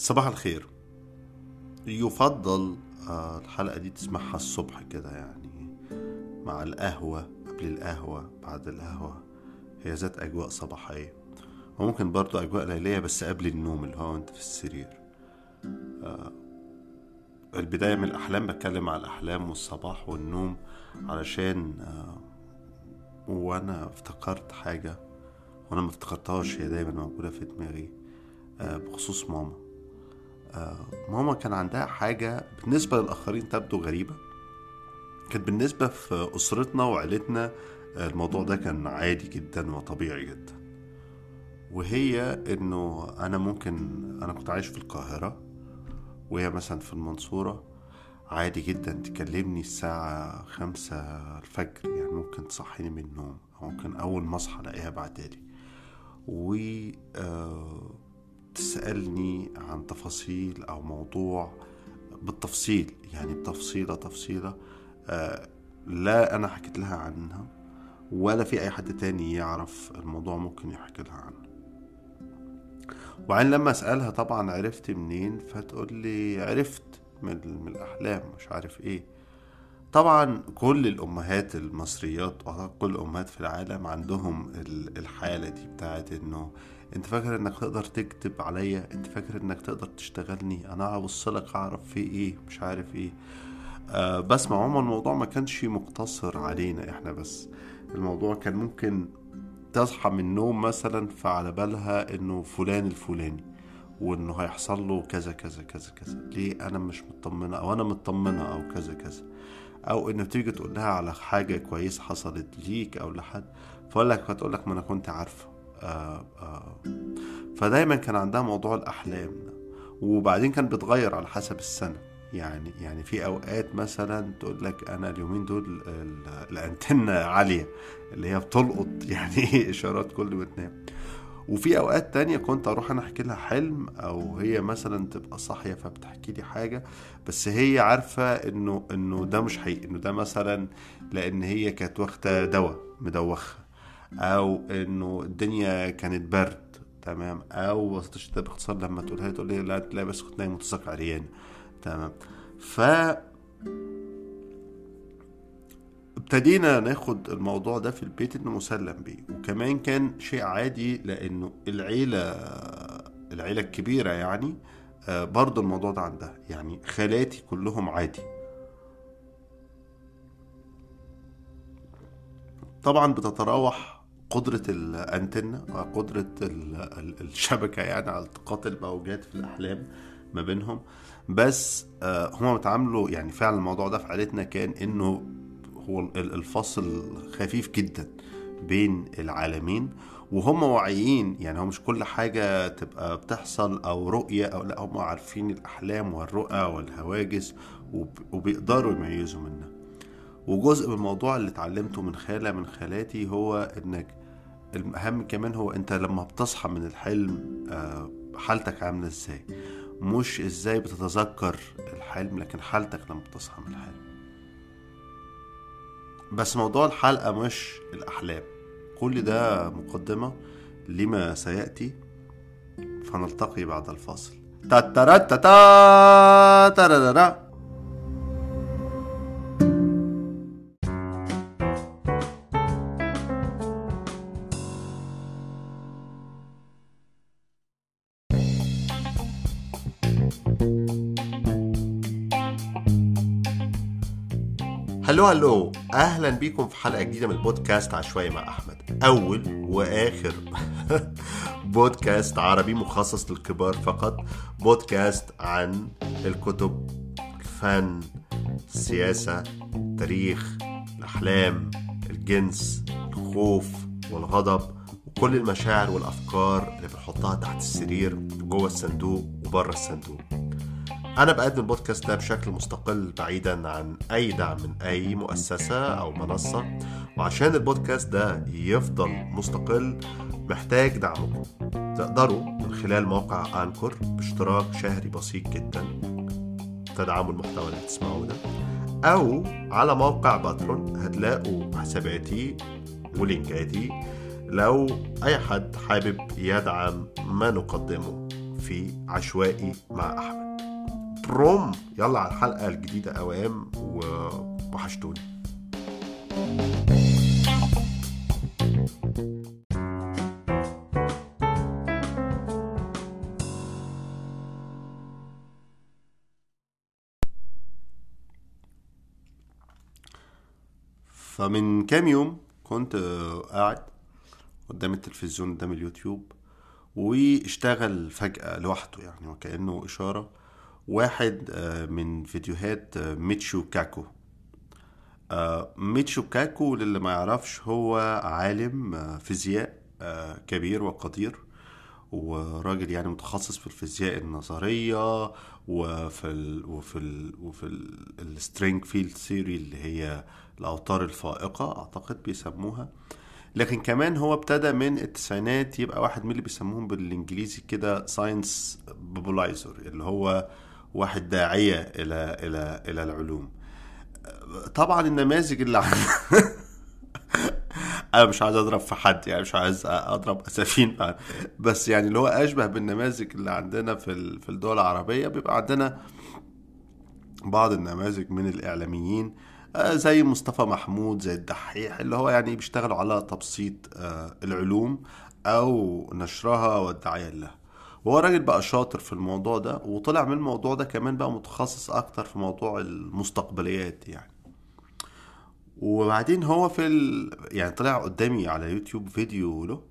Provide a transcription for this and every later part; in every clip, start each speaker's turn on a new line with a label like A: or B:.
A: صباح الخير. يفضل آه، الحلقة دي تسمعها الصبح كده يعني مع القهوة قبل القهوة بعد القهوة. هي ذات أجواء صباحية. وممكن برضو أجواء ليلية بس قبل النوم اللي هو أنت في السرير. آه، البداية من الأحلام بتكلم على الأحلام والصباح والنوم علشان آه، وأنا افتكرت حاجة وأنا ما افتكرتهاش هي دايما موجودة في دماغي بخصوص ماما. ماما كان عندها حاجة بالنسبة للآخرين تبدو غريبة. كانت بالنسبة في أسرتنا وعيلتنا آه، الموضوع ده كان عادي جدا وطبيعي جدا. وهي إنه أنا ممكن أنا كنت عايش في القاهرة وهي مثلا في المنصورة عادي جدا تكلمني الساعة خمسة الفجر يعني ممكن تصحيني من النوم ممكن أول ما أصحى ألاقيها بعتالي. و آه، تسألني عن تفاصيل أو موضوع بالتفصيل يعني بتفصيلة تفصيلة آه، لا أنا حكيت لها عنها ولا في أي حد تاني يعرف الموضوع ممكن يحكي لها عنه. وبعدين لما أسألها طبعا عرفت منين فتقول لي عرفت من, الأحلام مش عارف إيه. طبعا كل الأمهات المصريات وأعتقد كل الأمهات في العالم عندهم ال- الحالة دي بتاعت إنه أنت فاكر إنك تقدر تكتب عليا؟ أنت فاكر إنك تقدر تشتغلني؟ أنا هبصلك أعرف في إيه؟ مش عارف إيه. آه بس عموما الموضوع ما كانش مقتصر علينا إحنا بس. الموضوع كان ممكن تصحى من النوم مثلا فعلى بالها إنه فلان الفلاني وإنه هيحصل له كذا كذا كذا كذا. ليه أنا مش مطمنة أو أنا مطمنة أو كذا كذا؟ أو انه تيجي تقول لها على حاجة كويسة حصلت ليك أو لحد فأقول لك فتقول لك ما أنا كنت عارفة. فدايما كان عندها موضوع الأحلام ده. وبعدين كان بيتغير على حسب السنة. يعني يعني في أوقات مثلا تقول لك أنا اليومين دول ال- الأنتنة عالية اللي هي بتلقط يعني إشارات كل ما تنام. وفي أوقات تانية كنت أروح أنا أحكي لها حلم أو هي مثلا تبقى صاحية فبتحكي لي حاجة بس هي عارفة إنه إنه ده مش حقيقي إنه ده مثلا لأن هي كانت واخدة دواء مدوخة. أو إنه الدنيا كانت برد تمام؟ أو وسط الشتاء باختصار لما تقولها تقول لي لا لا بس كنت نايم متساق عريان تمام؟ ف ابتدينا ناخد الموضوع ده في البيت إنه مسلم بيه وكمان كان شيء عادي لإنه العيلة العيلة الكبيرة يعني آه، برضو الموضوع ده عندها يعني خالاتي كلهم عادي. طبعا بتتراوح قدرة الأنتنة وقدرة ال- ال- الشبكة يعني على التقاط الموجات في الأحلام ما بينهم. بس آه، هما بيتعاملوا يعني فعلا الموضوع ده في عائلتنا كان إنه هو ال- الفصل خفيف جدا بين العالمين. وهم واعيين يعني هو مش كل حاجة تبقى بتحصل أو رؤية أو لأ هم عارفين الأحلام والرؤى والهواجس وب- وبيقدروا يميزوا منها. وجزء من الموضوع اللي اتعلمته من خالة من خالاتي هو إنك الأهم كمان هو أنت لما بتصحى من الحلم آه، حالتك عاملة إزاي؟ مش إزاي بتتذكر الحلم لكن حالتك لما بتصحى من الحلم. بس موضوع الحلقة مش الأحلام. كل ده مقدمة لما سيأتي فنلتقي بعد الفاصل. تاتاراتاتا تارارارا هلو هلو أهلا بيكم في حلقة جديدة من البودكاست عشوائي مع أحمد. أول وآخر بودكاست عربي مخصص للكبار فقط بودكاست عن الكتب الفن السياسة التاريخ الأحلام الجنس الخوف والغضب وكل المشاعر والأفكار اللي بنحطها تحت السرير جوه الصندوق وبره الصندوق. أنا بقدم البودكاست ده بشكل مستقل بعيدا عن أي دعم من أي مؤسسة أو منصة وعشان البودكاست ده يفضل مستقل محتاج دعمكم تقدروا من خلال موقع أنكر باشتراك شهري بسيط جدا تدعموا المحتوى اللي بتسمعوه ده أو على موقع باترون هتلاقوا حساباتي ولينكاتي لو أي حد حابب يدعم ما نقدمه في عشوائي مع أحمد. بروم يلا على الحلقة الجديدة أوام ووحشتوني. فمن كام يوم كنت قاعد قدام التلفزيون قدام اليوتيوب واشتغل فجأة لوحده يعني وكأنه إشارة واحد آه، من فيديوهات آه، ميتشو كاكو. آه، ميتشو كاكو للي ما يعرفش هو عالم آه، فيزياء آه، كبير وقدير وراجل يعني متخصص في الفيزياء النظرية وفي ال وفي ال وفي ال string field theory اللي هي الأوتار الفائقة أعتقد بيسموها. لكن كمان هو ابتدى من التسعينات يبقى واحد من اللي بيسموهم بالإنجليزي كده science popularizer اللي هو واحد داعية إلى إلى إلى العلوم طبعا النماذج اللي. أنا مش عايز أضرب في حد يعني مش عايز أضرب أسفين بس يعني اللي هو أشبه بالنماذج اللي عندنا في في الدول العربية بيبقى عندنا بعض النماذج من الإعلاميين آه، زي مصطفى محمود زي الدحيح اللي هو يعني بيشتغلوا على تبسيط آه، العلوم أو نشرها والدعايه لها وهو راجل بقى شاطر في الموضوع ده وطلع من الموضوع ده كمان بقى متخصص أكتر في موضوع المستقبليات يعني. وبعدين هو في ال... يعني طلع قدامي على يوتيوب فيديو له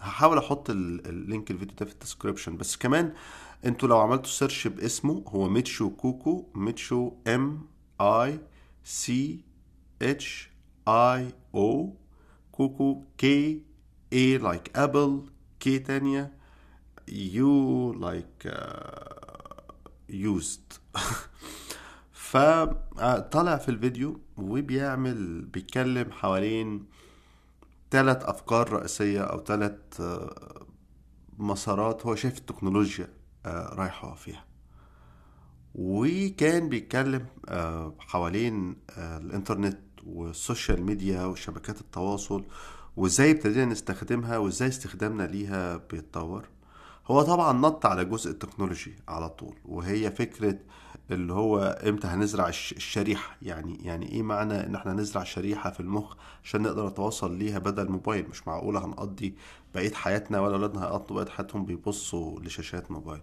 A: هحاول أحط ال- ال link الفيديو ده في ال description. بس كمان أنتوا لو عملتوا search باسمه هو ميتشو كوكو ميتشو M I C H I O كوكو K A like apple K تانية. U like used فطلع في الفيديو وبيعمل بيتكلم حوالين ثلاث أفكار رئيسية أو ثلاث مسارات هو شايف التكنولوجيا آه، رايحة فيها. وكان بيتكلم آه، حوالين آه، الإنترنت وال social media وشبكات التواصل وإزاي ابتدينا نستخدمها وإزاي استخدامنا ليها بيتطور. هو طبعا نط على جزء التكنولوجي على طول وهي فكرة اللي هو إمتى هنزرع الش- الشريحة. يعني يعني إيه معنى إن إحنا نزرع شريحة في المخ عشان نقدر نتواصل ليها بدل موبايل؟ مش معقولة هنقضي بقية حياتنا ولا أولادنا هيقضوا بقية حياتهم بيبصوا لشاشات موبايل.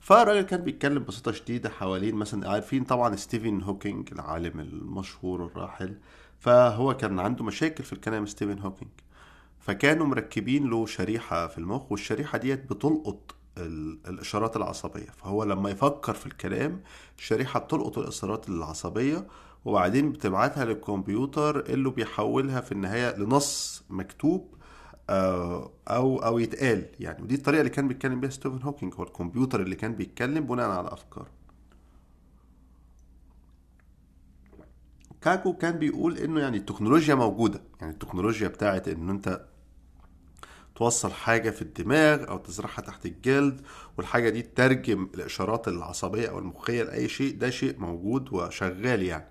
A: فالراجل كان بيتكلم ببساطة شديدة حوالين مثلا عارفين طبعا ستيفن هوكينج العالم المشهور الراحل. فهو كان عنده مشاكل في الكلام ستيفن هوكينج. فكانوا مركبين له شريحة في المخ والشريحة ديت بتلقط ال- الإشارات العصبية. فهو لما يفكر في الكلام الشريحة بتلقط الإشارات العصبية وبعدين بتبعتها للكمبيوتر اللي بيحولها في النهاية لنص مكتوب آه، أو أو يتقال. يعني ودي الطريقة اللي كان بيتكلم بيها ستيفن هوكينج هو الكمبيوتر اللي كان بيتكلم بناء على أفكار كاكو كان بيقول إنه يعني التكنولوجيا موجودة. يعني التكنولوجيا بتاعت إن أنت توصل حاجة في الدماغ أو تزرعها تحت الجلد والحاجة دي تترجم الإشارات العصبية أو المخية لأي شيء ده شيء موجود وشغال يعني.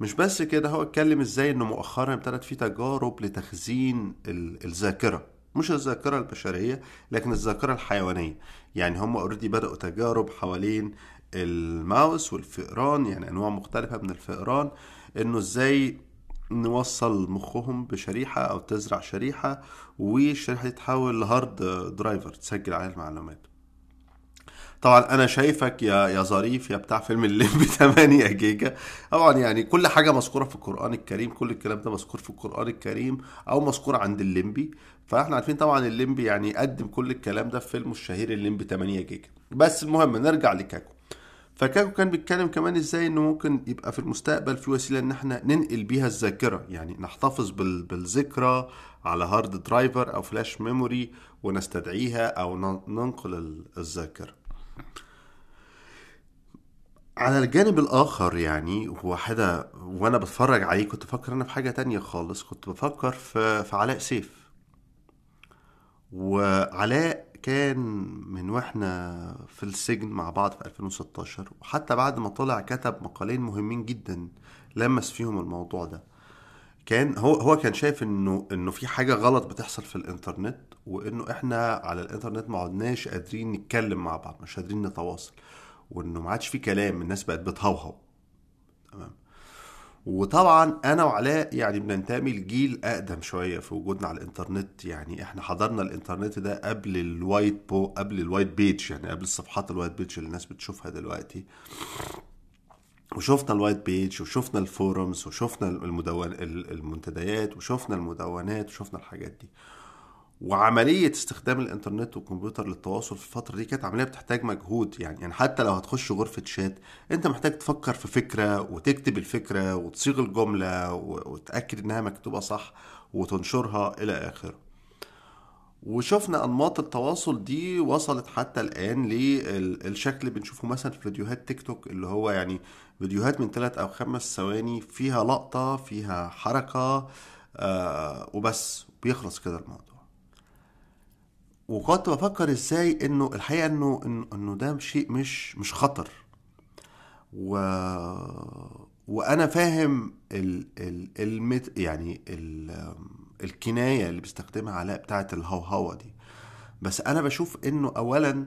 A: مش بس كده هو اتكلم إزاي إنه مؤخرا ابتدت في تجارب لتخزين ال- الذاكرة. مش الذاكرة البشرية لكن الذاكرة الحيوانية. يعني هم already بدأوا تجارب حوالين الماوس والفئران يعني أنواع مختلفة من الفئران إنه إزاي نوصل مخهم بشريحة أو تزرع شريحة والشريحة تتحول ل hard driver تسجل عليها المعلومات. طبعا أنا شايفك يا يا ظريف يا بتاع فيلم الليمبي 8 جيجا. طبعا يعني كل حاجة مذكورة في القرآن الكريم كل الكلام ده مذكور في القرآن الكريم أو مذكور عند الليمبي. فإحنا عارفين طبعا الليمبي يعني قدم كل الكلام ده في فيلمه الشهير الليمبي 8 جيجا. بس المهم نرجع لكاكو. فكاكو كان بيتكلم كمان إزاي إنه ممكن يبقى في المستقبل في وسيلة إن إحنا ننقل بيها الذاكرة. يعني نحتفظ بال- بالذكرى على hard driver أو flash memory ونستدعيها أو ننقل ال- الذاكرة. على الجانب الآخر يعني هو حدا وأنا بتفرج عليه كنت بفكر أنا في حاجة تانية خالص. كنت بفكر في في علاء سيف. وعلاء كان من وإحنا في السجن مع بعض في 2016 وحتى بعد ما طلع كتب مقالين مهمين جدا لمس فيهم الموضوع ده. كان هو هو كان شايف إنه إنه في حاجة غلط بتحصل في الإنترنت وإنه إحنا على الإنترنت ما عدناش قادرين نتكلم مع بعض مش قادرين نتواصل وإنه ما عادش في كلام الناس بقت بتهوهو. تمام؟ وطبعا أنا وعلاء يعني بننتمي لجيل أقدم شوية في وجودنا على الإنترنت. يعني إحنا حضرنا الإنترنت ده قبل الوايت بو قبل الوايت بيج يعني قبل الصفحات الوايت بيج اللي الناس بتشوفها دلوقتي. وشفنا الوايت بيج وشفنا ال forums وشفنا المدون المنتديات وشفنا المدونات وشفنا الحاجات دي. وعملية استخدام الإنترنت والكمبيوتر للتواصل في الفترة دي كانت عملية بتحتاج مجهود. يعني يعني حتى لو هتخش غرفة شات أنت محتاج تفكر في فكرة وتكتب الفكرة وتصيغ الجملة وتأكد إنها مكتوبة صح وتنشرها إلى آخره. وشفنا أنماط التواصل دي وصلت حتى الآن للشكل اللي بنشوفه مثلا في فيديوهات تيك توك اللي هو يعني فيديوهات من ثلاث أو خمس ثواني فيها لقطة فيها حركة آه وبس بيخلص كده الموضوع. وكنت بفكر إزاي إنه الحقيقة إنه إنه, ده شيء مش مش خطر. و وأنا فاهم ال ال المت يعني ال الكناية اللي بيستخدمها علاء بتاعة الهوهوة دي. بس أنا بشوف إنه اولا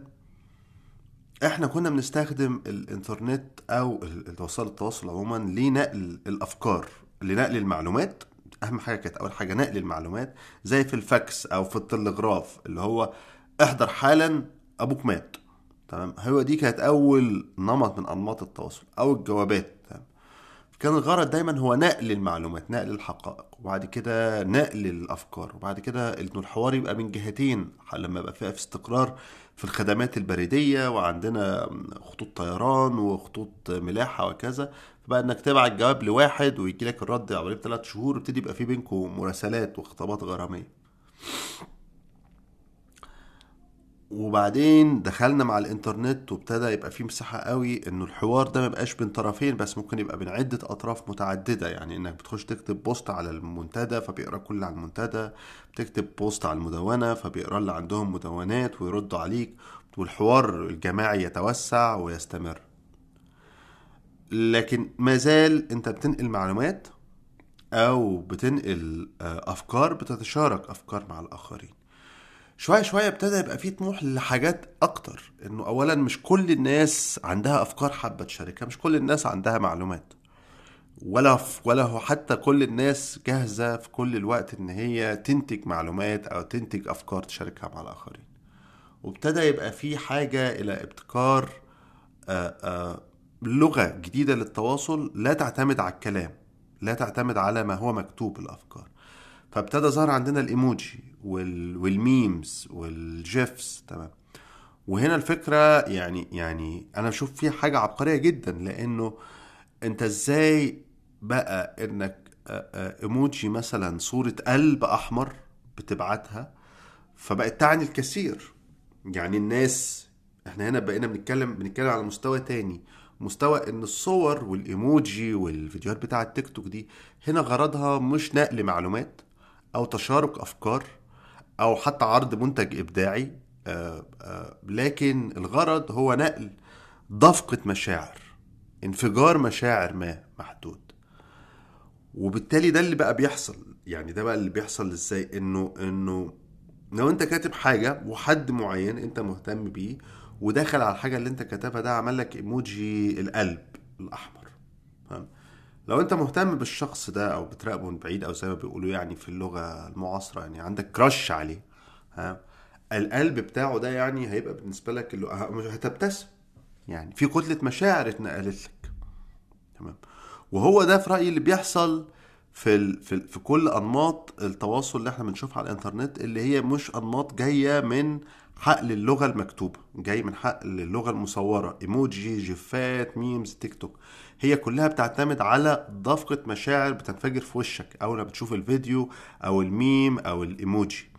A: إحنا كنا بنستخدم الإنترنت أو وسائل التواصل عموما لنقل الأفكار لنقل المعلومات أهم حاجة كانت أول حاجة نقل المعلومات زي في الفاكس أو في التلغراف اللي هو احضر حالا أبوك مات. تمام؟ هو دي كانت أول نمط من أنماط التواصل أو الجوابات. كان الغرض دايما هو نقل المعلومات نقل الحقائق وبعد كده نقل الأفكار وبعد كده انه الحوار يبقى من جهتين لما يبقى فيها في استقرار في الخدمات البريدية وعندنا خطوط طيران وخطوط ملاحة وكذا بقى إنك تبعت جواب لواحد ويجي لك الرد عمليه بثلاث شهور ويبتدي يبقى في بينكم مراسلات وخطابات غرامية. وبعدين دخلنا مع الإنترنت وابتدى يبقى في مساحة قوي إنه الحوار ده ما يبقاش بين طرفين بس ممكن يبقى بين عدة أطراف متعددة. يعني إنك بتخش تكتب post على المنتدى فبيقرأ كل على المنتدى بتكتب post على المدونة فبيقرأ اللي عندهم مدونات ويردوا عليك والحوار الجماعي يتوسع ويستمر. لكن ما زال انت بتنقل معلومات أو بتنقل افكار بتتشارك افكار مع الاخرين. شوية شوية ابتدى يبقى فيه طموح لحاجات أكتر انه اولا مش كل الناس عندها افكار حابة تشاركها مش كل الناس عندها معلومات. ولا ولا هو حتى كل الناس جاهزة في كل الوقت ان هي تنتج معلومات أو تنتج افكار تشاركها مع الاخرين. وابتدى يبقى في حاجة إلى ابتكار آآ آآ لغه جديدة للتواصل لا تعتمد على الكلام لا تعتمد على ما هو مكتوب الافكار فابتدى ظهر عندنا الإيموجي وال... وال memes وال gifs تمام. وهنا الفكرة يعني يعني أنا بشوف فيها حاجة عبقرية جدا لأنه أنت إزاي بقى إنك إيموجي مثلا صورة قلب أحمر بتبعتها فبقت تعني الكثير. يعني الناس إحنا هنا بقينا بنتكلم بنتكلم على مستوى تاني. مستوى إن الصور والإيموجي والفيديوهات بتاعه التيك توك دي هنا غرضها مش نقل معلومات أو تشارك أفكار أو حتى عرض منتج إبداعي آآ آآ لكن الغرض هو نقل دفقة مشاعر انفجار مشاعر ما محدود. وبالتالي ده اللي بقى بيحصل. يعني ده بقى اللي بيحصل إزاي؟ إنه إنه لو أنت كاتب حاجة وحد معين أنت مهتم بيه وداخل على الحاجة اللي انت كاتبها ده عمل لك إيموجي القلب الأحمر. فاهم لو انت مهتم بالشخص ده أو بتراقبه من بعيد أو زي ما بيقولوا يعني في اللغة المعاصرة يعني عندك crush عليه ها القلب بتاعه ده يعني هيبقى بالنسبة لك اللي هتبتسم. يعني في كتلة مشاعر اتنقلت لك. تمام؟ وهو ده في رأيي اللي بيحصل في ال... في, ال... في كل أنماط التواصل اللي إحنا بنشوفها على الإنترنت اللي هي مش أنماط جاية من حقل اللغة المكتوبة جاي من حقل اللغة المصورة إيموجي جيفات memes تيك توك. هي كلها بتعتمد على دفقة مشاعر بتنفجر في وشك أول ما بتشوف الفيديو أو الميم أو الإيموجي.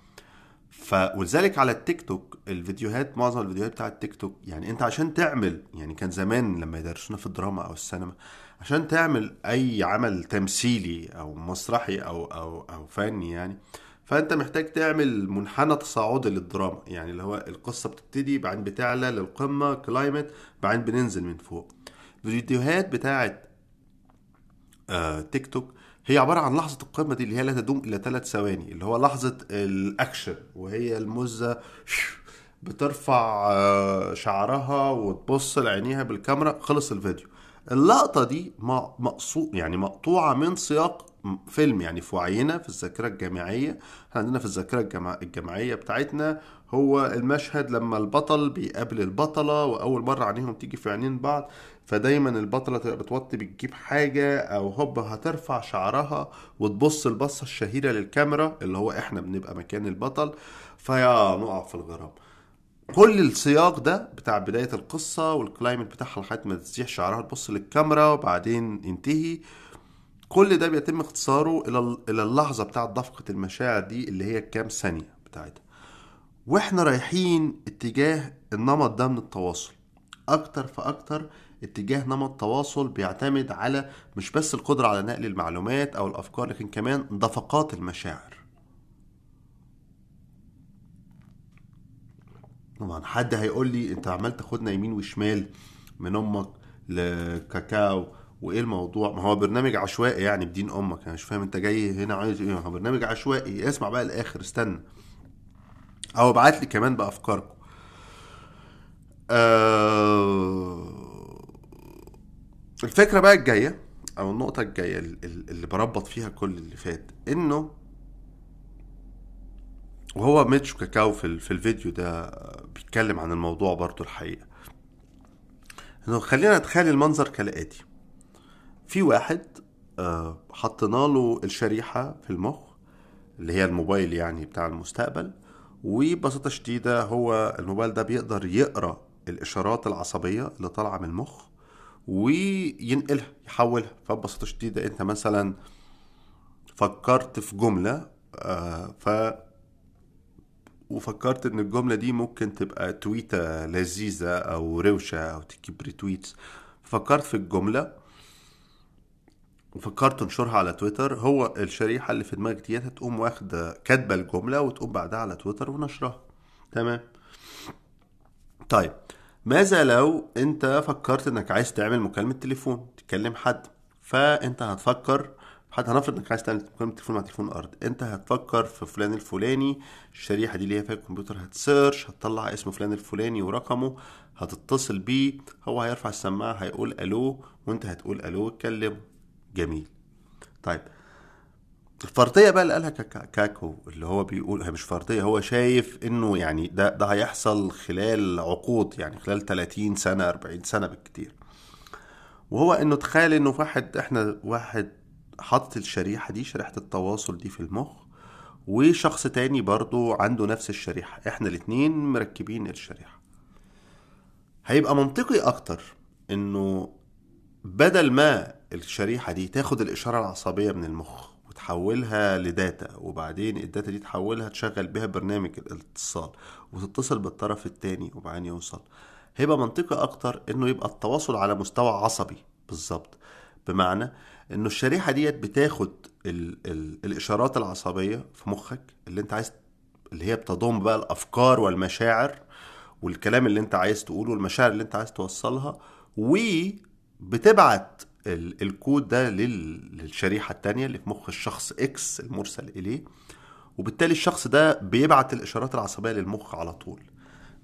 A: ف ولذلك على التيك توك الفيديوهات معظم الفيديوهات بتاعت التيك توك يعني أنت عشان تعمل يعني كان زمان لما يدرسونا في الدراما أو السينما عشان تعمل أي عمل تمثيلي أو مسرحي أو أو أو فني يعني فأنت محتاج تعمل منحنى تصاعدي للدراما. يعني اللي هو القصة بتبتدي بعدين بتعلى للقمة climax بعدين بننزل من فوق. الفيديوهات بتاعت آه تيك توك هي عبارة عن لحظة القمة دي اللي هي لا تدوم إلا ثلاث ثواني اللي هو لحظة الأكشن وهي المزة بترفع آه، شعرها وتبص لعينيها بالكاميرا خلص الفيديو. اللقطة دي مقصود يعني مقطوعة من سياق فيلم يعني في وعينا في الذاكرة الجامعية. عندنا في الذاكرة الجمع... الجامعية بتاعتنا هو المشهد لما البطل بيقابل البطلة وأول مرة عينيهم تيجي في عينين بعض فدايما البطلة تبقى بتوطي بتجيب حاجة أو هوب هترفع شعرها وتبص البصة الشهيرة للكاميرا اللي هو إحنا بنبقى مكان البطل. فيا نقع في الغرام. كل السياق ده بتاع بداية القصة والكلايمت بتاعها لحد ما تزيح شعرها تبص للكاميرا وبعدين ينتهي. كل ده بيتم اختصاره إلى إلى اللحظة بتاعة دفقة المشاعر دي اللي هي كام ثانية بتاعتها. وإحنا رايحين اتجاه النمط ده من التواصل. أكتر فأكتر اتجاه نمط تواصل بيعتمد على مش بس القدرة على نقل المعلومات أو الأفكار لكن كمان دفقات المشاعر. طبعا حد هيقول لي أنت عمال تاخدنا يمين وشمال من أمك لكاكاو وإيه الموضوع؟ ما هو برنامج عشوائي يعني بدين أمك. أنا مش فاهم أنت جاي هنا عايز إيه. هو برنامج عشوائي. اسمع بقى الآخر استنى. أو ابعت لي كمان بافكاركم آه الفكرة بقى الجاية أو النقطة الجاية اللي بربط فيها كل اللي فات إنه وهو ميتش كاكاو في, في الفيديو ده بيتكلم عن الموضوع برضو الحقيقة. إنه خلينا نتخيل المنظر كالآتي. في واحد آه، حطينا له الشريحة في المخ اللي هي الموبايل يعني بتاع المستقبل وببساطة شديدة هو الموبايل ده بيقدر يقرأ الإشارات العصبية اللي طالعة من المخ وينقلها يحولها. فببساطة شديدة أنت مثلا فكرت في جملة آه، ف وفكرت إن الجملة دي ممكن تبقى تويتة لذيذة أو روشة أو تجيب ريتويتس فكرت في الجملة وفكرت تنشرها على تويتر هو الشريحة اللي في دماغك ديت هتقوم واخدة كاتبة الجملة وتقوم بعدها على تويتر ونشرها. تمام؟ طيب ماذا لو انت فكرت انك عايز تعمل مكالمة تليفون تكلم حد فانت هتفكر حتى هنفرض انك عايز تعمل مكالمة تليفون مع تليفون الأرض انت هتفكر في فلان الفلاني الشريحة دي اللي هي فيها الكمبيوتر هتسيرش هتطلع اسم فلان الفلاني ورقمه هتتصل بيه هو هيرفع السماعة هيقول ألو وانت هتقول ألو اتكلموا جميل. طيب الفرضية بقى اللي قالها كاكو اللي هو بيقول هي مش فرضية هو شايف إنه يعني ده ده هيحصل خلال عقود يعني خلال 30 سنة 40 سنة بالكتير. وهو إنه تخيل إنه واحد إحنا واحد حاطط الشريحة دي شريحة التواصل دي في المخ وشخص تاني برضو عنده نفس الشريحة. إحنا الاتنين مركبين الشريحة. هيبقى منطقي أكتر إنه بدل ما الشريحة دي تاخد الإشارة العصبية من المخ وتحولها ل data وبعدين ال data دي تحولها تشغل بها برنامج الاتصال وتتصل بالطرف التاني وبعدين يوصل. هيبقى منطقي أكتر إنه يبقى التواصل على مستوى عصبي بالظبط. بمعنى إنه الشريحة ديت بتاخد ال ال الإشارات العصبية في مخك اللي أنت عايز اللي هي بتضم بقى الأفكار والمشاعر والكلام اللي أنت عايز تقوله والمشاعر اللي أنت عايز توصلها وبتبعت الكود ده للشريحة التانية اللي في مخ الشخص إكس المرسل إليه وبالتالي الشخص ده بيبعت الإشارات العصبية للمخ على طول.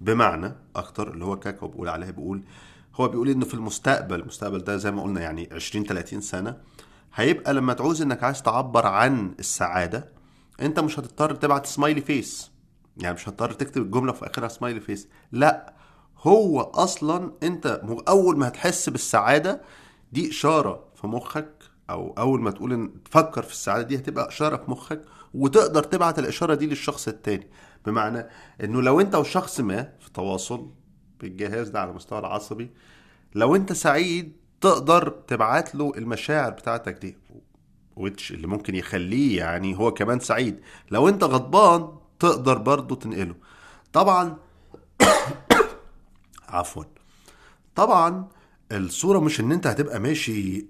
A: بمعنى أكتر اللي هو كاكا بيقول عليها بيقول هو بيقول إنه في المستقبل المستقبل ده زي ما قلنا يعني 20 30 سنة هيبقى لما تعوز إنك عايز تعبر عن السعادة أنت مش هتضطر تبعت smiley face يعني مش هتضطر تكتب الجملة في آخرها smiley face لا هو أصلا أنت أول ما هتحس بالسعادة دي إشارة في مخك أو أول ما تقول إن تفكر في السعادة دي هتبقى إشارة في مخك وتقدر تبعت الإشارة دي للشخص التاني. بمعنى إنه لو أنت وشخص ما في تواصل بالجهاز ده على المستوى العصبي لو أنت سعيد تقدر تبعت له المشاعر بتاعتك دي ويتش اللي ممكن يخليه يعني هو كمان سعيد. لو أنت غضبان تقدر برضه تنقله. طبعا عفوا. طبعا الصورة مش إن أنت هتبقى ماشي.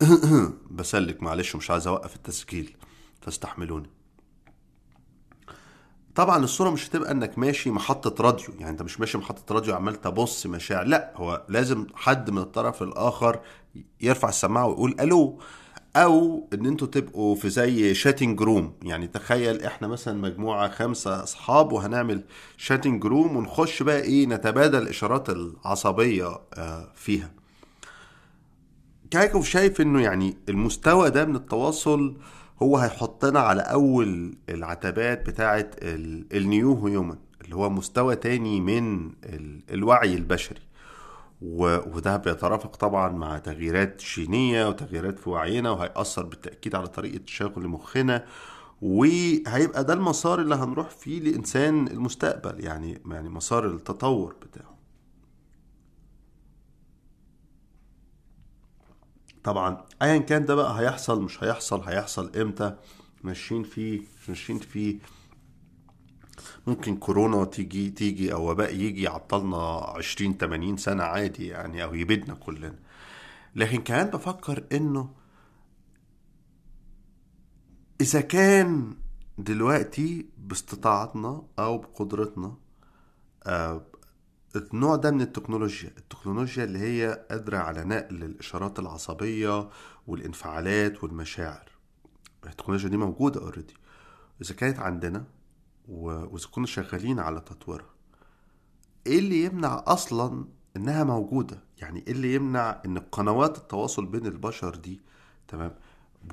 A: بسلك معلش مش عايز أوقف التسجيل. فاستحملوني. طبعا الصورة مش هتبقى إنك ماشي محطة راديو. يعني أنت مش ماشي محطة راديو عمال تبص مشاعر. لا هو لازم حد من الطرف الآخر يرفع السماعة ويقول ألو. أو إن أنتوا تبقوا في زي chatting room يعني تخيل إحنا مثلا مجموعة خمسة أصحاب وهنعمل chatting room ونخش بقى إيه نتبادل الاشارات العصبية آه، فيها. كاكو شايف إنه يعني المستوى ده من التواصل هو هيحطنا على أول العتبات بتاعه ال new human اللي هو مستوى تاني من ال- الوعي البشري. وده بيترافق طبعا مع تغييرات جينية وتغييرات في وعينا وهيأثر بالتأكيد على طريقة تشغل مخنا وهيبقى ده المسار اللي هنروح فيه لإنسان المستقبل يعني يعني مسار التطور بتاعه. طبعا ايا كان ده بقى هيحصل مش هيحصل هيحصل إمتى؟ ماشيين فيه مش ماشيين فيه ممكن كورونا تيجي تيجي أو وباء يجي يعطلنا 20 80 سنة عادي يعني أو يبيدنا كلنا. لكن كمان بفكر إنه إذا كان دلوقتي باستطاعتنا أو بقدرتنا آه، النوع ده من التكنولوجيا التكنولوجيا اللي هي قادرة على نقل الإشارات العصبية والانفعالات والمشاعر. التكنولوجيا دي موجودة already إذا كانت عندنا وإذا كنا شغالين على تطويرها. إيه اللي يمنع أصلا إنها موجودة؟ يعني إيه اللي يمنع إن قنوات التواصل بين البشر دي تمام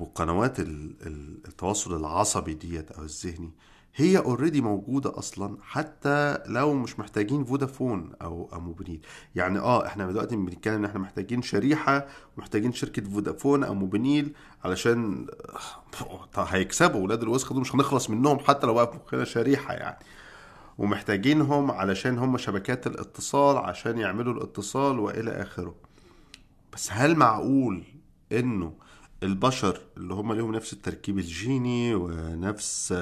A: وقنوات ال- ال- التواصل العصبي ديت أو الذهني هي already موجودة أصلا حتى لو مش محتاجين فودافون أو أو موبينيل يعني آه إحنا دلوقتي بنتكلم إن إحنا محتاجين شريحة ومحتاجين شركة فودافون أو موبينيل علشان طب هيكسبوا ولاد الوسخ دول مش هنخلص منهم حتى لو في مخنا شريحة يعني. ومحتاجينهم علشان هم شبكات الاتصال عشان يعملوا الاتصال وإلى آخره. بس هل معقول إنه البشر اللي هم ليهم نفس التركيب الجيني ونفس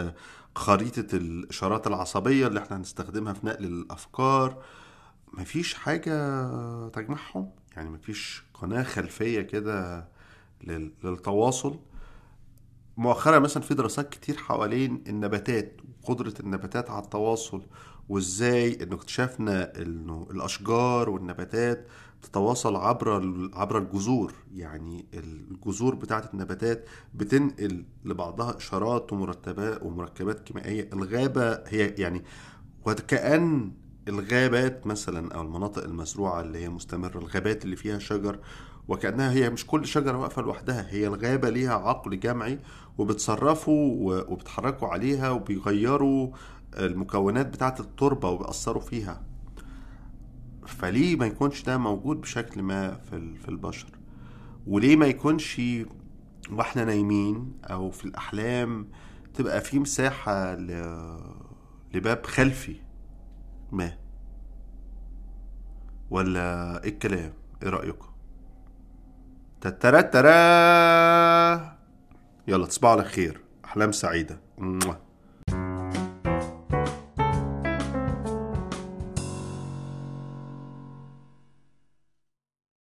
A: خريطة الإشارات العصبية اللي إحنا هنستخدمها في نقل الأفكار مفيش حاجة تجمعهم؟ يعني مفيش قناة خلفية كده لل- للتواصل؟ مؤخرا مثلا في دراسات كتير حوالين النباتات وقدرة النباتات على التواصل وإزاي إنه اكتشفنا إنه الأشجار والنباتات تتواصل عبر عبر الجذور. يعني الجذور بتاعت النباتات بتنقل لبعضها إشارات ومرتبات ومركبات كيميائية. الغابة هي يعني وكأن الغابات مثلا أو المناطق المزروعة اللي هي مستمرة الغابات اللي فيها شجر وكأنها هي مش كل شجرة واقفة لوحدها هي الغابة ليها عقل جمعي وبتصرفوا و- وبيتحركوا عليها وبيغيروا المكونات بتاعة التربة وبيأثروا فيها. فليه ما يكونش ده موجود بشكل ما في في البشر؟ وليه ما يكونش وإحنا نايمين أو في الأحلام تبقى في مساحة لباب خلفي ما؟ ولا إيه الكلام؟ إيه رأيكم؟ تترا ترا يلا تصبحوا على خير. أحلام سعيدة.